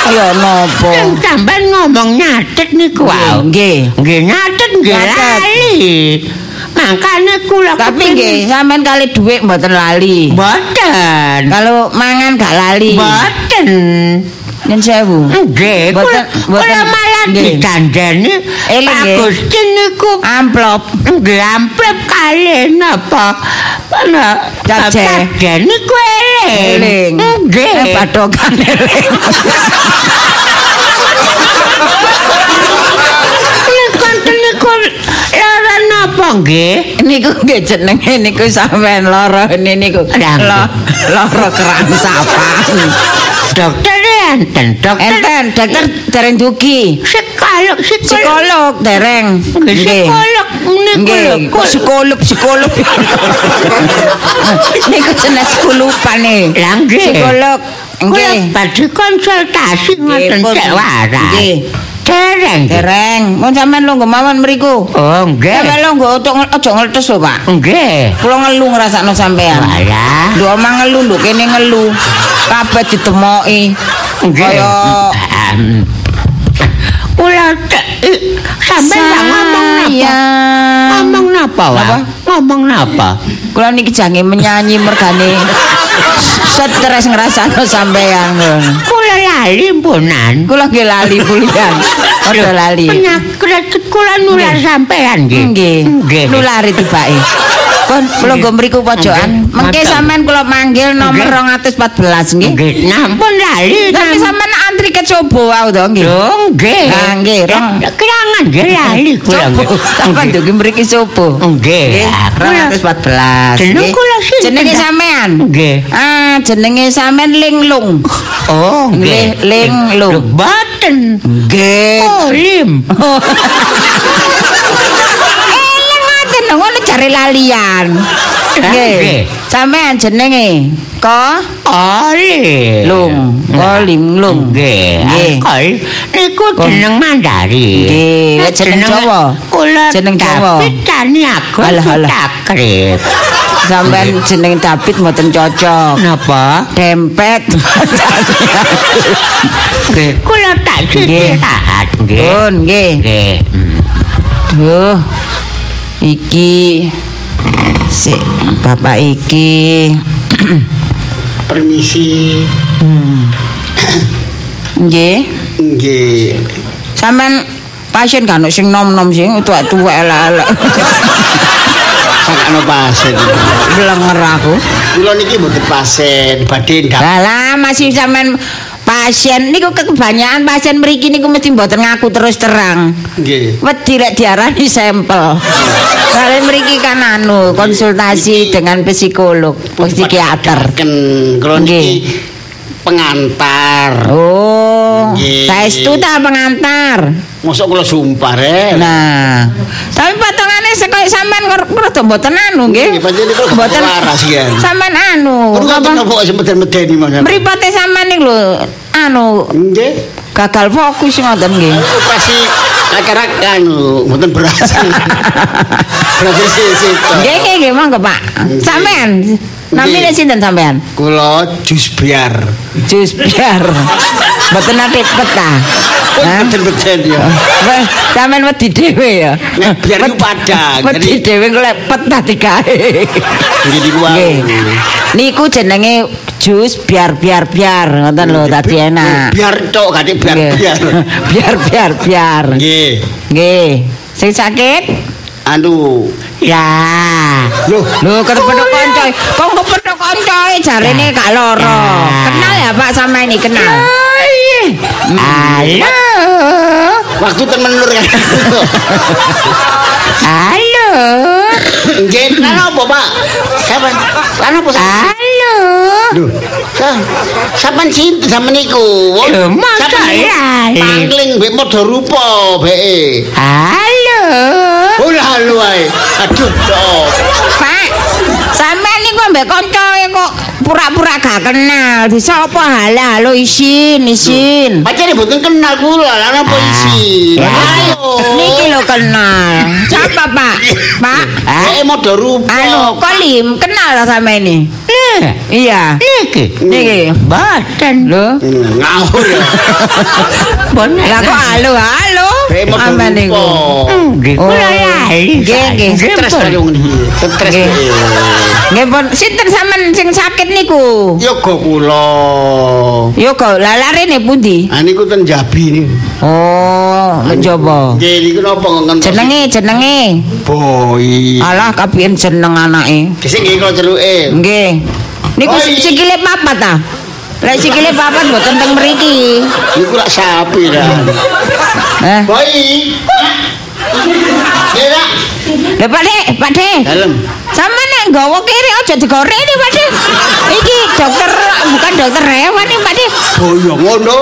C: Ya napa?
B: Sing sampean ngomong nyatet niku wae.
C: Nggih.
B: Nggih nyatet nggih lali. Makane kula
C: Tapi nggih, sampean kali dhuwit mboten lali.
B: Boten.
C: Kalau mangan gak lali.
B: Boten.
C: Nen sewu.
B: Nggih,
C: Boten-
B: kula kula dikandani
C: Eling, nggih.
B: Gusti niku
C: Amplop.
B: nggih amplop kalih napa ana
C: Jaje.
B: Jaje niku eling. Nggih.
C: Eh, Badokan eling.
B: Niku niku lara napa nggih?
C: Niku nggih jenenge niku sampean lara niku.
B: Lah, nggih.
C: Lo- Lara kerangsapan.
B: Dokter enten, dokter
C: Enten dokter dereng dugi.
B: psikolog, psikolog.
C: Dereng.
B: Psikolog [laughs] niku
C: psikolog psikolog. niku jenis sekulupan nih.
B: Lah nggih.
C: Psikolog. Nggih.
B: badhe konsultasi ngoten cek waras.
C: Nggih.
B: Dereng.
C: Dereng. Mun sampean lungguh mawon mriku.
B: Oh, nggih.
C: Sampeyan lungguh ojo ojo ngeltes lho, Pak.
B: Nggih.
C: Kula ngelu ngrasakno sampean.
B: Walah.
C: Lho omah ngelu lho kene ngelu. Kabeh ditemoki. Kaya [laughs]
B: Kula sampean tak ngomong napa? Ngomong napa? Ngomong napa?
C: Kula niki jange menyanyi mergane [laughs] stres ngrasakno sampean.
B: Kula lali mpunan.
C: Kula nggih lali pulian. [laughs] Padha lali.
B: Penyakit kula nular sampean nggih.
C: Nggih.
B: Nggih.
C: Nulari tibake. Kon kula mriku pojokan. Mengke sampean kula manggil nomor
B: Nggih.
C: 214 nggih.
B: Nggih, nampun lali.
C: Tapi sampean antri ke coba wae to nggih.
B: Lho, nggih.
C: Nah, nggih,
B: Kerangan nggih lali kula.
C: Sampeyan dugi mriki sopo.
B: Nggih.
C: Nggih, 214.
B: Jeneng kula sinten,
C: Jenenge sampean.
B: Nggih.
C: Ah, jenenge sampean Linglung.
B: Oh,
C: Nggih, ling, lung.
B: Lho, Boten.
C: Nggih.
B: Oh, lim. [laughs]
C: Eh, ngoten lho, ngono jare lalian.
B: Nggih.
C: Sampean jenenge Ko
B: Oli.
C: Lung. Ko Linglung.
B: Nggih.
C: Nggih.
B: Kol niku jeneng Mandarin.
C: Nggih, jeneng Jawa?
B: Kula
C: Jeneng Jawa?
B: David Tani Agus
C: Alah, alah.
B: Takrib.
C: Sampean jeneng David mboten cocok.
B: Napa?
C: Dempet.
B: Nggih, kula tak
C: Nggih.
B: istirahat nggih.
C: Nggih.
B: Nggih. Hmm.
C: Duh. Iki sik bapak iki
A: Permisi.
C: Nggih.
A: Nggih.
C: Sampean pasien kan sing nom-nom sing tuwek-tuwek elek-elek.
A: Sakno pasien.
C: Blenger aku.
A: Kula niki mboten pasien, badhe ndak.
C: Lah masih sampean pasien niku kebanyakan pasien mriki niku mesti mboten ngaku terus terang.
A: Nggih.
C: Wedi lek diarani sampel. Kalian mriki kan anu konsultasi dengan psikolog, psikiater.
A: Ken kula
C: Nggih.
A: niki pengantar.
C: Oh, saestu ta pengantar.
A: Mosok kula sumpah rek.
C: Nah, tapi potongane sekoyo sampean kok rada mboten anu nggih.
A: Nggih,
C: Mboten
A: waras ya.
C: Sampean anu.
A: Kula ngoten kok semeden-medeni Mas.
C: Mripote sampean niku lho anu
A: Nggih.
C: Gagal fokus ngoten nggih.
A: Operasi katarak anu mboten berhasil. [laughs] berhasil sih
C: Nggih nggih nggih monggo Pak. Sampean namine sinten sampean?
A: Kula jus biar.
C: Jus biar. Mboten nate peta. Hah?
A: Beten-beten ya.
C: Sampean wedi dhewe ya.
A: Nek biar iku padang.
C: Wedi dhewe golek peta digawe. Nggih. Niku jenenge jus biar biar biar ngoten lho tadi enak.
A: Biar tok gak biar biar. [laughs]
C: biar biar biar.
A: Nggih.
C: Nggih. Sing sakit?
A: Anu.
C: Ya.
A: Loh,
C: Lho kepethuk kanca. Kok kepethuk kancae jarene gak lara. Kenal ya Pak sama ini kenal. Halo.
A: waktu temen lur kan.
C: Halo. [laughs]
A: Nggih, lan apa, Pak? Kapan? Lan apa?
C: Halo.
A: Sa- Sampean sinten sampean niku?
C: Lho, lali.
A: Pangling mbek modho rupa beke.
C: Halo.
A: Oh, lalu ae. Aduh.
C: Pak, sampean niku ambek kancae kok pura-pura gak kenal. Di sapa halo isin isin.
A: Pacare mboten kenal kula, lan apa isi?
C: Ya,
A: Ayo.
C: Niki lo kenal. Siapa Pak? Pak?
A: Beke modho rupa.
C: Anu, Kolim, kenal lah sama ini. Iya.
F: Niki.
C: Niki.
F: Boten.
C: Lho.
A: Hmm, Ngawur ya.
F: Boten. [laughs]
C: Lah kok halo halo?
A: Modho
C: Apa.
F: Nggih,
C: Oh,
F: kula lali.
C: nggih, nggih.
A: Stres wong iki. Stres.
C: Nggih. Nggih, pun sinten sampean sing sakit niku?
A: Yoga kula.
C: Yo kok lalarene pundi?
A: Ah niku ten Jabi niku.
C: Oh, mencoba.
A: Nggih niku napa ngenten
C: Jenenge jenenge.
A: Boy.
C: Alah kapian jeneng anake.
A: Sing nggih kula celuke.
C: Nggih. Niku sikile papat ta? Lek sikile papat mboten teng mriki.
A: Niku lak sapi kan.
C: Eh,
A: Boy. Pak.
C: lho Pak Dek, Pak Dek.
A: Dalem.
C: Sama nek nggawa kiri aja digoreng iki, Pak Dek. Iki dokter bukan dokter hewan nih, Pak Dek.
A: Oh iya ngono.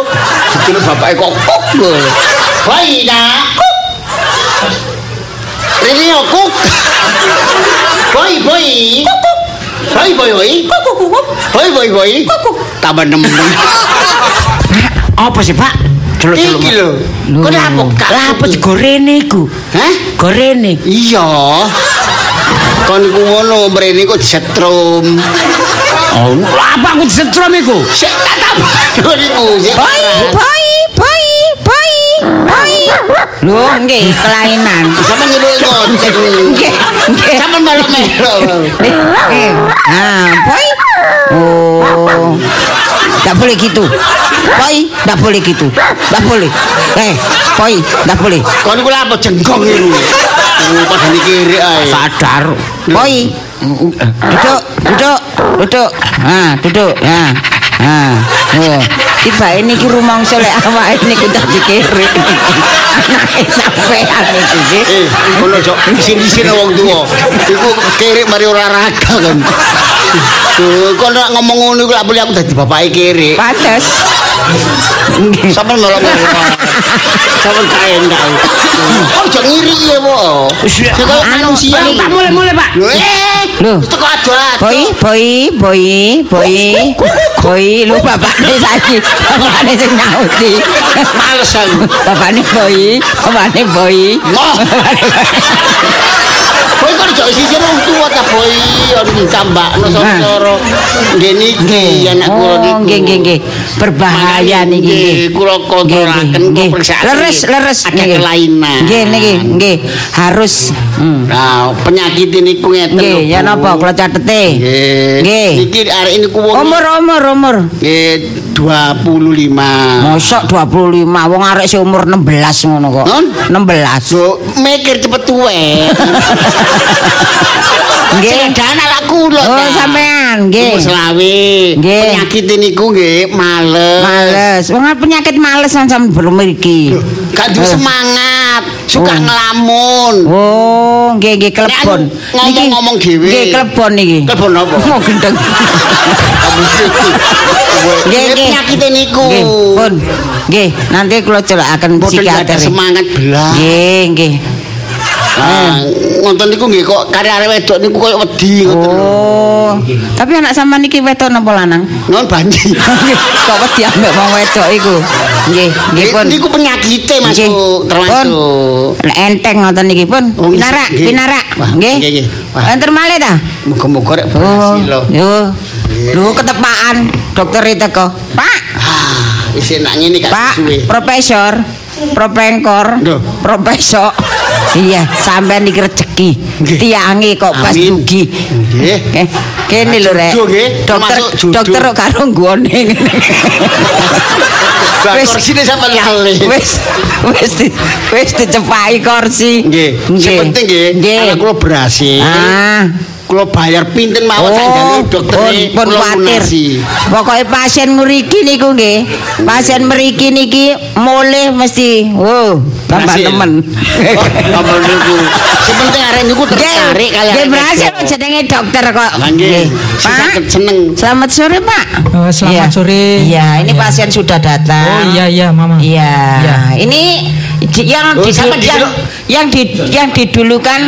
A: Dikira bapake kok kok. Boy nak. Kuk. Ini yo kuk. Boy boy. Boy boy boy. Boy boy boy. Tambah nemen.
B: Apa sih, Pak?
A: Iki lho. Kok apa gak?
B: Lah apa digorene iku?
A: Hah?
B: Gorene.
A: Iya. Kon iku ngono mrene kok disetrum.
B: Oh, lah apa aku disetrum iku?
A: Sik tak tambah niku. sik.
C: Boy, boy, boy, boy. Lho, nggih, kelainan.
A: Sama nyeluk ngoten.
C: Nggih, nggih.
A: Sama melo-melo.
C: Eh, Nah, boy. Oh. Enggak boleh gitu. Boy, enggak boleh gitu. Enggak boleh. Eh, boy, enggak boleh.
A: Kon iku lha apa jenggong iku? Oh, padane kiri ae.
B: Sadar.
C: Boy. Duduk, duduk, duduk. Nah, duduk. Nah. Tiba ini ki rumangsa lek awake niku dadi kiri. Anake sampean iki nggih.
A: Eh, ngono cok. Isin-isin wong tuwa. Iku kiri mari olahraga kan. Tuh, kon nek ngomong ngono iku lak boleh aku dadi bapake kiri.
C: Pantes. Nggih.
A: Sampe melo-melo. Sampe kaen kau. Oh, jangan ngiri ya, Po. Manusia.
B: Anu, Pak, mulai-mulai, Pak.
A: Ada-ada.
C: Boy, boy, boy, boy, boy, lu bapaknya saiki, bapaknya sing nyauti.
A: Males aku.
C: Bapaknya boy, bapaknya boy.
A: Ngoh. [laughs] Boy kok jauh sisi wong tua ta boy ono ditambakno soro-soro. Nggih niki anak kula
C: Oh,
A: niku.
C: nggih nggih nggih. Berbahaya niki.
A: nggih, kula kontrolaken
C: Nggih, nggih.
A: kula periksa.
C: Leres leres
A: ada kelainan.
C: Nggih niki, nggih. Harus hmm.
A: Nah, penyakit ini ku ngeten
C: Nggih,
A: lho,
C: ya napa kula catete.
A: Nggih.
C: Nggih.
A: Iki arek ini ku
C: Umur umur umur.
A: nggih 25.
C: Mosok 25 wong arek si umur 16 ngono kok.
A: Non?
C: 16.
A: Yo mikir cepet tuwek. [laughs]
C: Nggih.
A: Cedan ala kula.
C: Oh, sampean nggih.
A: Umur selawe. Penyakit niku nggih males.
C: Males. Wong penyakit males sampean belum iki.
A: Gak duwe semangat, suka
C: Oh.
A: ngelamun.
C: Oh, nggih nggih
A: anu ngomong-ngomong dhewe.
C: Nggih klepon niki.
A: Klepon apa? [laughs]
C: Mau gendeng. Nggih,
A: Nggih, penyakit niku.
C: Nggih, pun. Nggih, nanti kula celakaken psikiater.
A: semangat belas.
C: Nggih, nggih.
A: Ah, ngoten niku nggih kok kare arek wedok niku koyo wedi ngoten. lho.
C: Oh. Tapi anak sampean niki wedok napa lanang?
A: Non banji. [laughs]
C: Kok wedi ambek wong wedok iku. Nggih, nggih pun.
A: Niku penyakite masuk termasuk.
C: Enteng ngoten niki pun.
A: Oh,
C: Pinarak,
A: nggih.
C: pinarak. Nggih.
A: nggih.
C: Enter malih ta?
A: Muga-muga rek
C: Oh,
A: berhasil lho.
C: yo. Lu ketepaan dokter itu kok. Pak,
A: Ah, wis enak ngene
C: Pak, profesor, propengkor,
A: Loh.
C: profesor. Iya, sampean iki rezeki. Tiange kok pas dugi.
A: Nggih.
C: Kene lho rek. Dokter dokter karo nggone ngene. Wis.
A: korsine sampe nyale.
C: Wis wis wis dicepai kursi.
A: Nggih, sing penting nggih,
C: Nggih.
A: anak kula berhasil.
C: Ah.
A: Kula bayar pinten mawon jane dokter
C: pun,
A: lunasi.
C: Pokoknya pasien mriki niku nggih. Pasien mriki niki mulih mesti. Wow, tambah temen.
A: Oh, tambah niku. Penting arek niku tertarik kali
C: Nggih berhasil jenenge dokter kok.
A: Lah nggih,
C: Pak.
A: seneng.
C: Selamat sore, Pak.
G: Oh, selamat
C: Iya.
G: sore.
C: Iya, ini
G: Iya.
C: pasien sudah datang.
G: Oh iya iya mama.
C: Iya.
G: Iya.
C: Ini yang
A: Oh,
C: di,
A: sampai di
C: yang,
A: situ.
C: yang di yang didulukan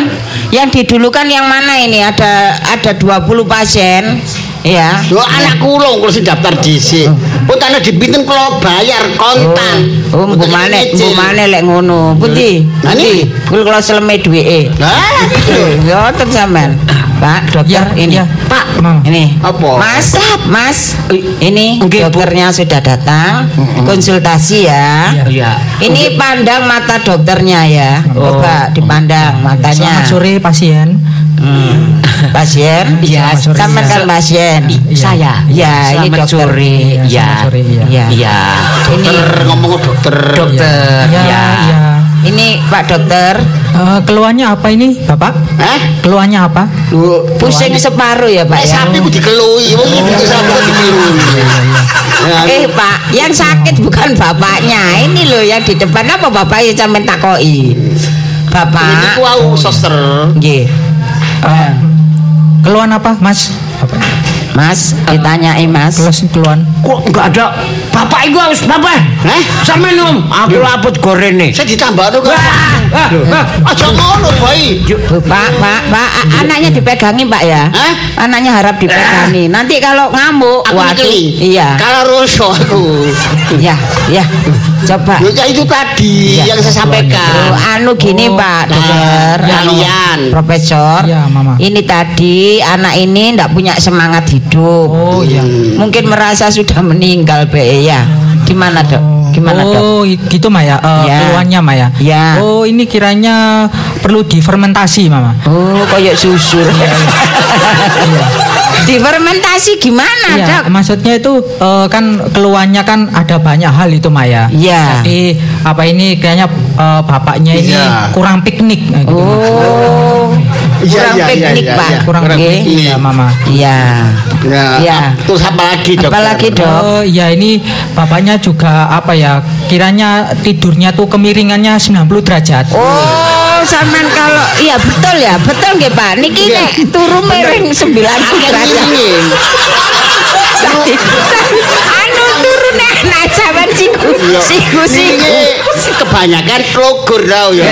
C: yang didulukan yang mana ini ada ada 20 pasien. Ya.
A: Lho anak kula kula sing daftar dhisik. Puntane dipinten kula bayar kontan.
C: Oh, mbok maneh lek ngono. Pundi?
A: Nah,
C: Pundi?
A: niki.
C: Kula kula seleme duweke.
A: Lah, gitu.
C: Ya, sampean. Pak, dokter
G: Iya,
C: ini.
G: iya.
C: Pak,
G: Mama.
C: ini.
A: Apa?
C: Mas, Mas. Ini
B: Nggih, Bu.
C: dokternya sudah datang. Konsultasi ya.
B: Iya.
C: Ini pandang mata dokternya ya. Coba dipandang matanya.
G: Selamat sore pasien.
C: Hmm. Pasien?
B: Iya,
G: sore,
C: Sampean
G: iya.
C: kan pasien.
B: Saya.
C: Ya, ini dokter.
B: sore.
G: Iya,
B: Ya.
G: iya.
C: Iya.
B: Iya.
C: Ini
A: Dokter ngomong dokter.
B: Dokter.
G: Iya,
B: Ya.
G: iya.
C: ini Pak dokter
G: Eh, keluhannya apa ini, Bapak?
A: Hah?
G: Keluhannya apa?
A: Lho,
C: pusing separuh ya Pak
A: Nek
C: ya.
A: sapi ku dikelui, wong sapi ku dikelui. [laughs] Ya,
C: Eh Pak, yang sakit bukan bapaknya. Ini loh yang di depan apa bapaknya sampean takoki.
A: Ini
C: Bapak.
A: ku au suster.
C: Nggih. Eh,
G: Keluhan apa, Mas? Apa?
C: Mas, ditanyai Mas.
G: Keluhan keluhan.
B: Kok enggak ada? Bapak iku harus bapak.
A: Hah?
B: Sampeyan om, aku laput gorene.
A: Saya ditambah tuh kan.
B: Wah,
A: Aja ngono.
C: Bu, Pak, Pak, Pak, anaknya dipegangi Pak ya.
A: Hah?
C: Anaknya harap dipegangi. Nanti kalau ngamuk,
A: Aku
C: waduh. Iya.
A: Kalau rusuh aku.
C: Ya, ya. Coba.
A: Ya itu tadi
C: Iya.
A: yang saya
C: Oh,
A: sampaikan.
C: anu gini
G: Oh,
C: Pak dokter,
A: ya,
C: anu,
A: Lian.
C: Profesor.
G: Iya, Mama.
C: Ini tadi anak ini ndak punya semangat hidup.
G: Oh iya.
C: Mungkin merasa sudah meninggal Be ya. Gimana dok? Gimana dok?
G: Oh, i- gitu Maya. Eh,
C: Ya.
G: Keluhannya Maya.
C: Ya.
G: Oh, ini kiranya perlu difermentasi, Mama.
C: Oh kayak susur. [laughs] Difermentasi gimana
G: Iya,
C: dok?
G: maksudnya itu eh, kan keluhannya kan ada banyak hal itu Maya.
C: Iya.
G: Jadi apa ini kayaknya eh, bapaknya ini
A: Iya.
G: kurang piknik nah, gitu.
C: Oh.
A: Iya,
C: Kurang
A: iya, iya,
C: piknik
A: iya,
C: Pak.
A: iya.
G: kurang
A: kurang
G: piknik ya, Mama.
C: Iya.
A: Ya.
C: Iya.
A: Terus apa lagi, Dokter?
C: Apalagi, Dok?
G: Oh iya ini bapaknya juga apa ya kiranya tidurnya tuh kemiringannya 90 derajat.
C: Oh, sampean kalau iya betul ya, betul nggih Pak. Niki
A: Iya.
C: nek turu miring 90
A: Akhirnya
C: derajat.
A: ini.
C: Tadi anu turu nek nek sampean siku
A: Iya.
C: siku siku.
A: Ini kebanyakan logur tau ya.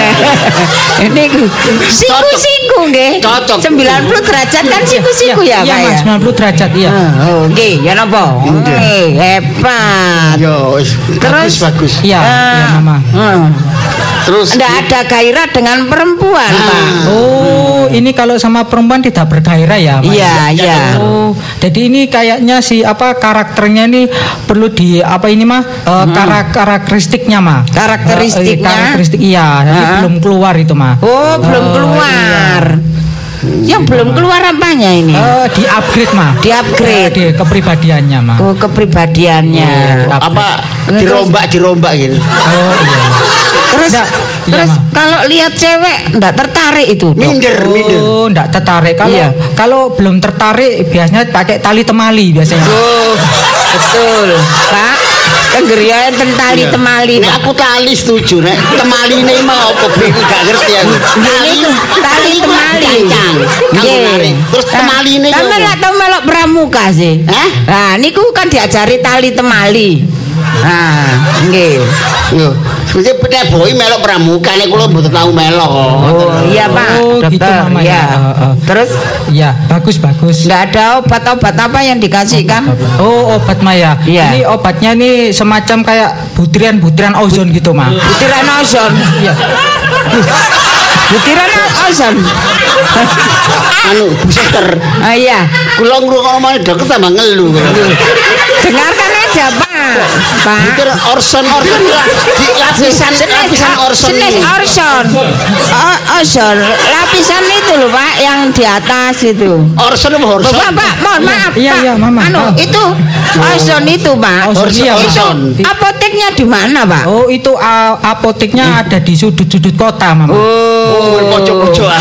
C: Niku siku
A: Cocok.
C: Siku nggih.
A: Cocok.
C: 90 derajat kan siku siku ya,
G: Iya
C: Pak ya.
G: Mas 90 derajat iya.
C: Oh, nggih, ya napa? Nggih, hebat.
A: Yo, wis.
C: Terus?
A: bagus bagus.
G: Iya, iya Mama.
C: Hmm.
A: Terus
C: Nggak ada gairah dengan perempuan,
A: Ah.
C: Pak.
G: Oh ini kalau sama perempuan tidak bergairah ya Ma?
C: Iya, iya.
G: Oh, jadi ini kayaknya si apa karakternya ini perlu di apa ini mah eh, karak- karakteristiknya mah.
C: Karakteristiknya?
G: Eh, eh, karakteristik iya, jadi
C: Heeh.
G: belum keluar itu mah.
C: Oh, belum
G: Oh,
C: keluar. Yang belum keluar apanya ini?
G: Eh, di upgrade mah.
C: Di upgrade.
G: di kepribadiannya mah.
C: Oh, kepribadiannya.
G: Upgrade.
A: Apa dirombak dirombak gitu.
G: Oh iya.
C: Terus
G: Nggak, iya,
C: terus
G: Ma.
C: kalau lihat cewek enggak tertarik itu. Dok?
A: Minder, minder.
G: Oh, enggak tertarik. Kalau
C: Iya.
G: kalau belum tertarik biasanya pakai tali temali biasanya.
C: Oh, betul. Pak, kenggerian tentali
A: Iya.
C: temali,
A: Nek aku tali setuju nek temaline mau apa bingung gak ngerti aku.
C: Ini tuh tali
A: itu
C: temali. Nggih.
A: narik. Terus
C: Nah,
A: temaline yo.
C: Sampeyan lak tau melok pramuka sih.
A: Hah?
C: Nah, niku kan diajari tali temali. Nah, nggih.
A: Yo, Sudah pernah boy melok pramuka nek kula mboten tau melok.
C: Oh, iya, Pak.
G: Oh, gitu,
C: Dokter.
G: Ya.
C: Iya. Terus
G: Iya, bagus bagus.
C: enggak ada obat-obat apa yang dikasihkan?
G: Oh, obat Maya.
C: Iya.
G: Ini obatnya nih semacam kayak butiran-butiran ozon gitu, mah.
C: Butiran ozon.
G: Iya. [laughs]
C: Butiran ozon.
A: Anu, buster.
C: Ah iya.
A: Kula ngrungokno dokter tambah ngelu.
C: Dengarkan aja, Pak. Pak.
A: Butir orson orson di lapisan lapisan orson
C: Jenis orson. O- ozon. Lapisan itu loh, Pak, yang di atas itu.
A: Orson apa orson?
C: Bapak, Pak, mohon maaf.
G: Iya, iya, Mama.
C: Anu,
G: Oh.
C: itu ozon itu, Pak.
A: Orson,
G: iya,
A: orson.
C: Apoteknya di mana, Pak?
G: Oh, itu apoteknya ada di sudut-sudut kota, Mama.
A: Oh, pojok-pojok. [laughs]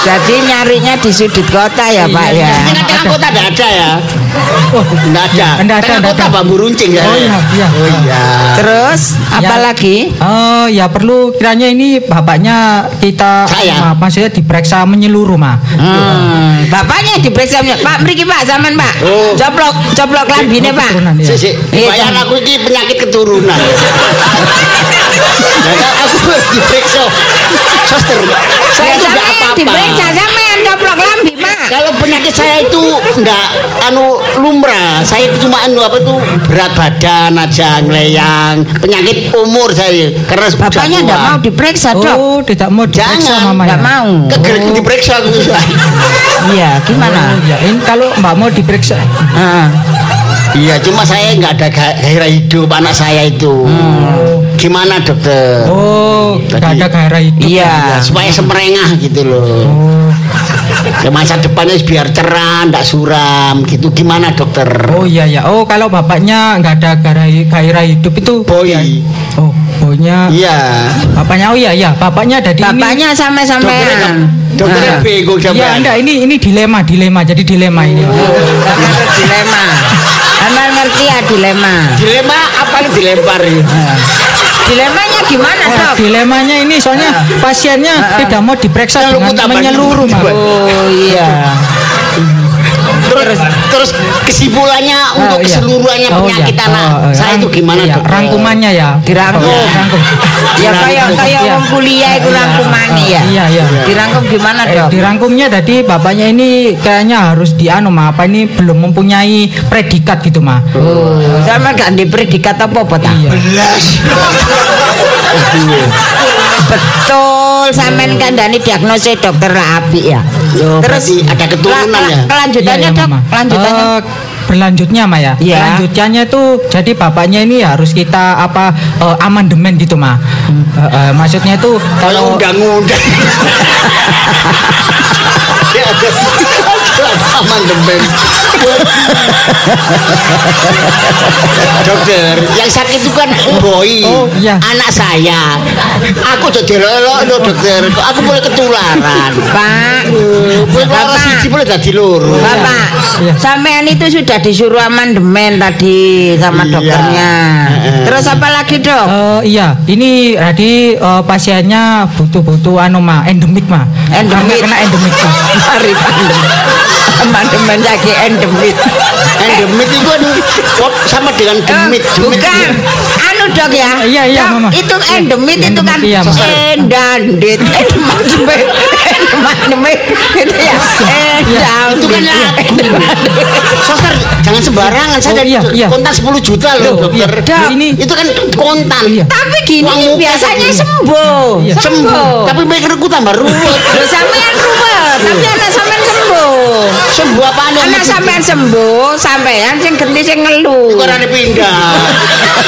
C: Jadi nyarinya di sudut kota ya, Pak ya.
A: Tengah tengah kota tidak ada ya?
G: Oh,
A: Tidak ada.
G: Nggak ada,
A: Tengah kota bambu runcing ya?
G: Oh, iya, iya.
A: Oh iya.
C: Terus apa
G: Ya.
C: lagi?
G: Oh, ya perlu kiranya ini bapaknya kita
A: Saya.
G: Ma, maksudnya diperiksa menyeluruh, mah.
C: Hmm, bapaknya diperiksa Pak mriki Pak sampean Pak.
A: Oh.
C: Coplok coplok lambine Pak.
G: Keturunan, ya.
A: Si, si,
C: Iya,
A: bayar aku ini penyakit keturunan. [laughs] Aku harus diperiksa. Suster, saya
C: Ya
A: itu enggak
C: sampean diperiksa
A: apa-apa.
C: sampean coplok lambi Pak.
A: Kalau penyakit saya itu enggak anu lumrah. Saya itu cuma anu apa itu berat badan aja ngeleyang. Penyakit umur saya karena
C: Bapaknya enggak mau diperiksa, Dok.
G: Oh, tidak mau diperiksa,
A: Jangan,
G: Mama
C: Enggak mau.
A: Kegerik diperiksa aku.
C: Iya, gimana?
G: Oh, ya, ini kalau Mbak mau diperiksa.
C: Heeh.
A: Iya, cuma saya enggak ada ga- gairah hidup anak saya itu. Gimana dokter?
G: Oh, nggak ada gairah hidup.
C: Iya.
A: supaya semerengah gitu loh.
G: Oh, [laughs]
A: Ya, masa depannya biar cerah, enggak suram gitu. Gimana dokter?
G: oh iya ya. Oh, kalau bapaknya nggak ada gairah, gairah hidup itu.
A: Boy.
G: Oh, boynya.
A: Iya.
G: Bapaknya oh iya ya, bapaknya ada di ini.
C: Bapaknya sama
A: Dokternya
C: sampean.
A: dokternya
C: Nah.
A: bego
G: Iya, enggak ini ini dilema, dilema. Jadi dilema ini.
C: Ada dilema. Anda ngerti ya dilema.
A: Dilema apa yang dilempar ya?
C: Dilemanya gimana,
G: Oh,
C: Dok?
G: dilemanya ini soalnya pasiennya tidak mau diperiksa dengan menyeluruh,
C: Oh iya.
A: Terus terus kesimpulannya untuk
G: Oh, iya.
A: keseluruhannya
G: Oh,
A: penyakit
G: iya.
A: anak
G: Oh, oh,
A: saya itu gimana
G: iya,
A: dokter?
G: Rangkumannya ya.
C: Dirangkum.
G: Oh, rangkum.
C: Ya kayak kayak
G: Iya.
C: wong kuliah iku
G: Iya,
C: rangkumane ya.
G: Iya, iya.
C: Dirangkum gimana,
G: Eh,
C: Dok?
G: dirangkumnya tadi bapaknya ini kayaknya harus dianu mah apa ini belum mempunyai predikat gitu mah.
C: Oh, sama gak di predikat apa apa tak?
G: Iya.
A: Belas.
C: Betul, sampean kandhani diagnosis dokter lah apik ya.
A: Yo, berarti ada keturunan ya?
C: Kelanjutannya,
G: Iya, iya,
C: Dok. Kelanjutannya.
G: Eh, berlanjutnya mah ya.
C: Iya.
G: Berlanjutnya tuh jadi bapaknya ini harus kita apa eh, amandemen gitu mah. Eh, eh, maksudnya tuh
A: Kalau undang-undang. Ya amandemen. Dokter, yang sakit itu kan boy,
G: Oh, iya.
A: anak saya. Aku jadi lelok loh dokter, aku boleh ketularan.
C: Pak,
A: siji boleh jadi loro.
C: Bapak,
G: Iya.
C: sampean itu sudah disuruh amandemen tadi sama
A: Iya.
C: dokternya. Terus apa lagi, Dok?
G: Eh, iya, ini tadi eh, pasiennya butuh-butuh anu mah endemik mah.
C: Endemik.
G: Karena kena endemik mah. [laughs]
C: Mari Amandemen lagi endemit.
A: Endemit itu kan sama dengan demit.
C: Eh,
A: Demit
C: bukan
A: itu-
C: anu dok ya
G: Iya, iya,
C: Dok,
G: Mama.
C: itu endemit itu kan
G: Iya,
C: endandit endemit amandemen gitu ya. Eh,
A: Itu kan Suster, jangan sembarangan. Saya
G: Oh,
A: dari
G: iya, iya.
A: kontan 10 juta loh,
G: iya.
A: dokter.
G: Dah, ini-
A: itu kan kontan.
C: Tapi gini biasanya
A: segini.
C: sembuh.
A: Sembuh. Tapi mikirku tambah ruwet.
C: Sampean ruwet, tapi anak sampean sembuh.
A: Sembuh apaan yang
C: Anak sampean sembuh, sampean sing genti sing ngeluh.
A: Kok ora pindah.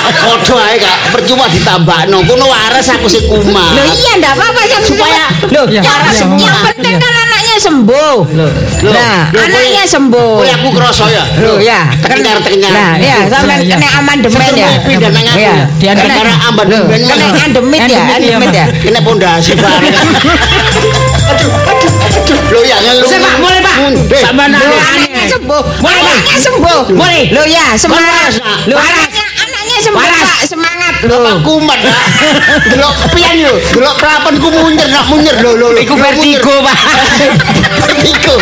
A: Padha ae Kak, percuma ditambahno. Kono waras aku sing kumat.
C: Loh iya ndak apa-apa yang
A: Supaya
G: iya,
C: yang, penting kan anaknya sembuh.
A: Loh,
C: Nah,
A: loh,
C: anaknya
A: kowe-
C: sembuh.
A: kowe aku kroso ya.
C: Loh ya,
A: Tekenyar tekenyar.
C: Nah, ya sampean
G: Iya, iya.
C: kena amandemen ya.
A: Pindah nang aku.
C: Iya.
G: Di
A: Gara-gara
G: amandemen.
A: amandemen.
C: Kena endemit ya,
G: Endemit, iya,
C: endemit ya.
A: Kena pondasi bareng. Aduh, aduh, aduh. Loh ya ngeluh.
B: Bisa, Pak, boleh, Pak.
A: Eh,
B: Sampean
C: Loh,
B: anu
C: anaknya sembuh.
B: Boleh, Pak.
C: Anaknya sembuh.
B: Boleh.
C: Loh ya, semangat.
A: Waras, Pak.
C: Loh,
B: Waras.
C: anaknya anaknya sembuh,
B: Waras.
C: Pak. Semangat Loh.
A: kumat. Delok pian yo, delok kelapanku munyer nak munyer lho lho.
B: Iku vertigo, Pak.
A: Vertigo.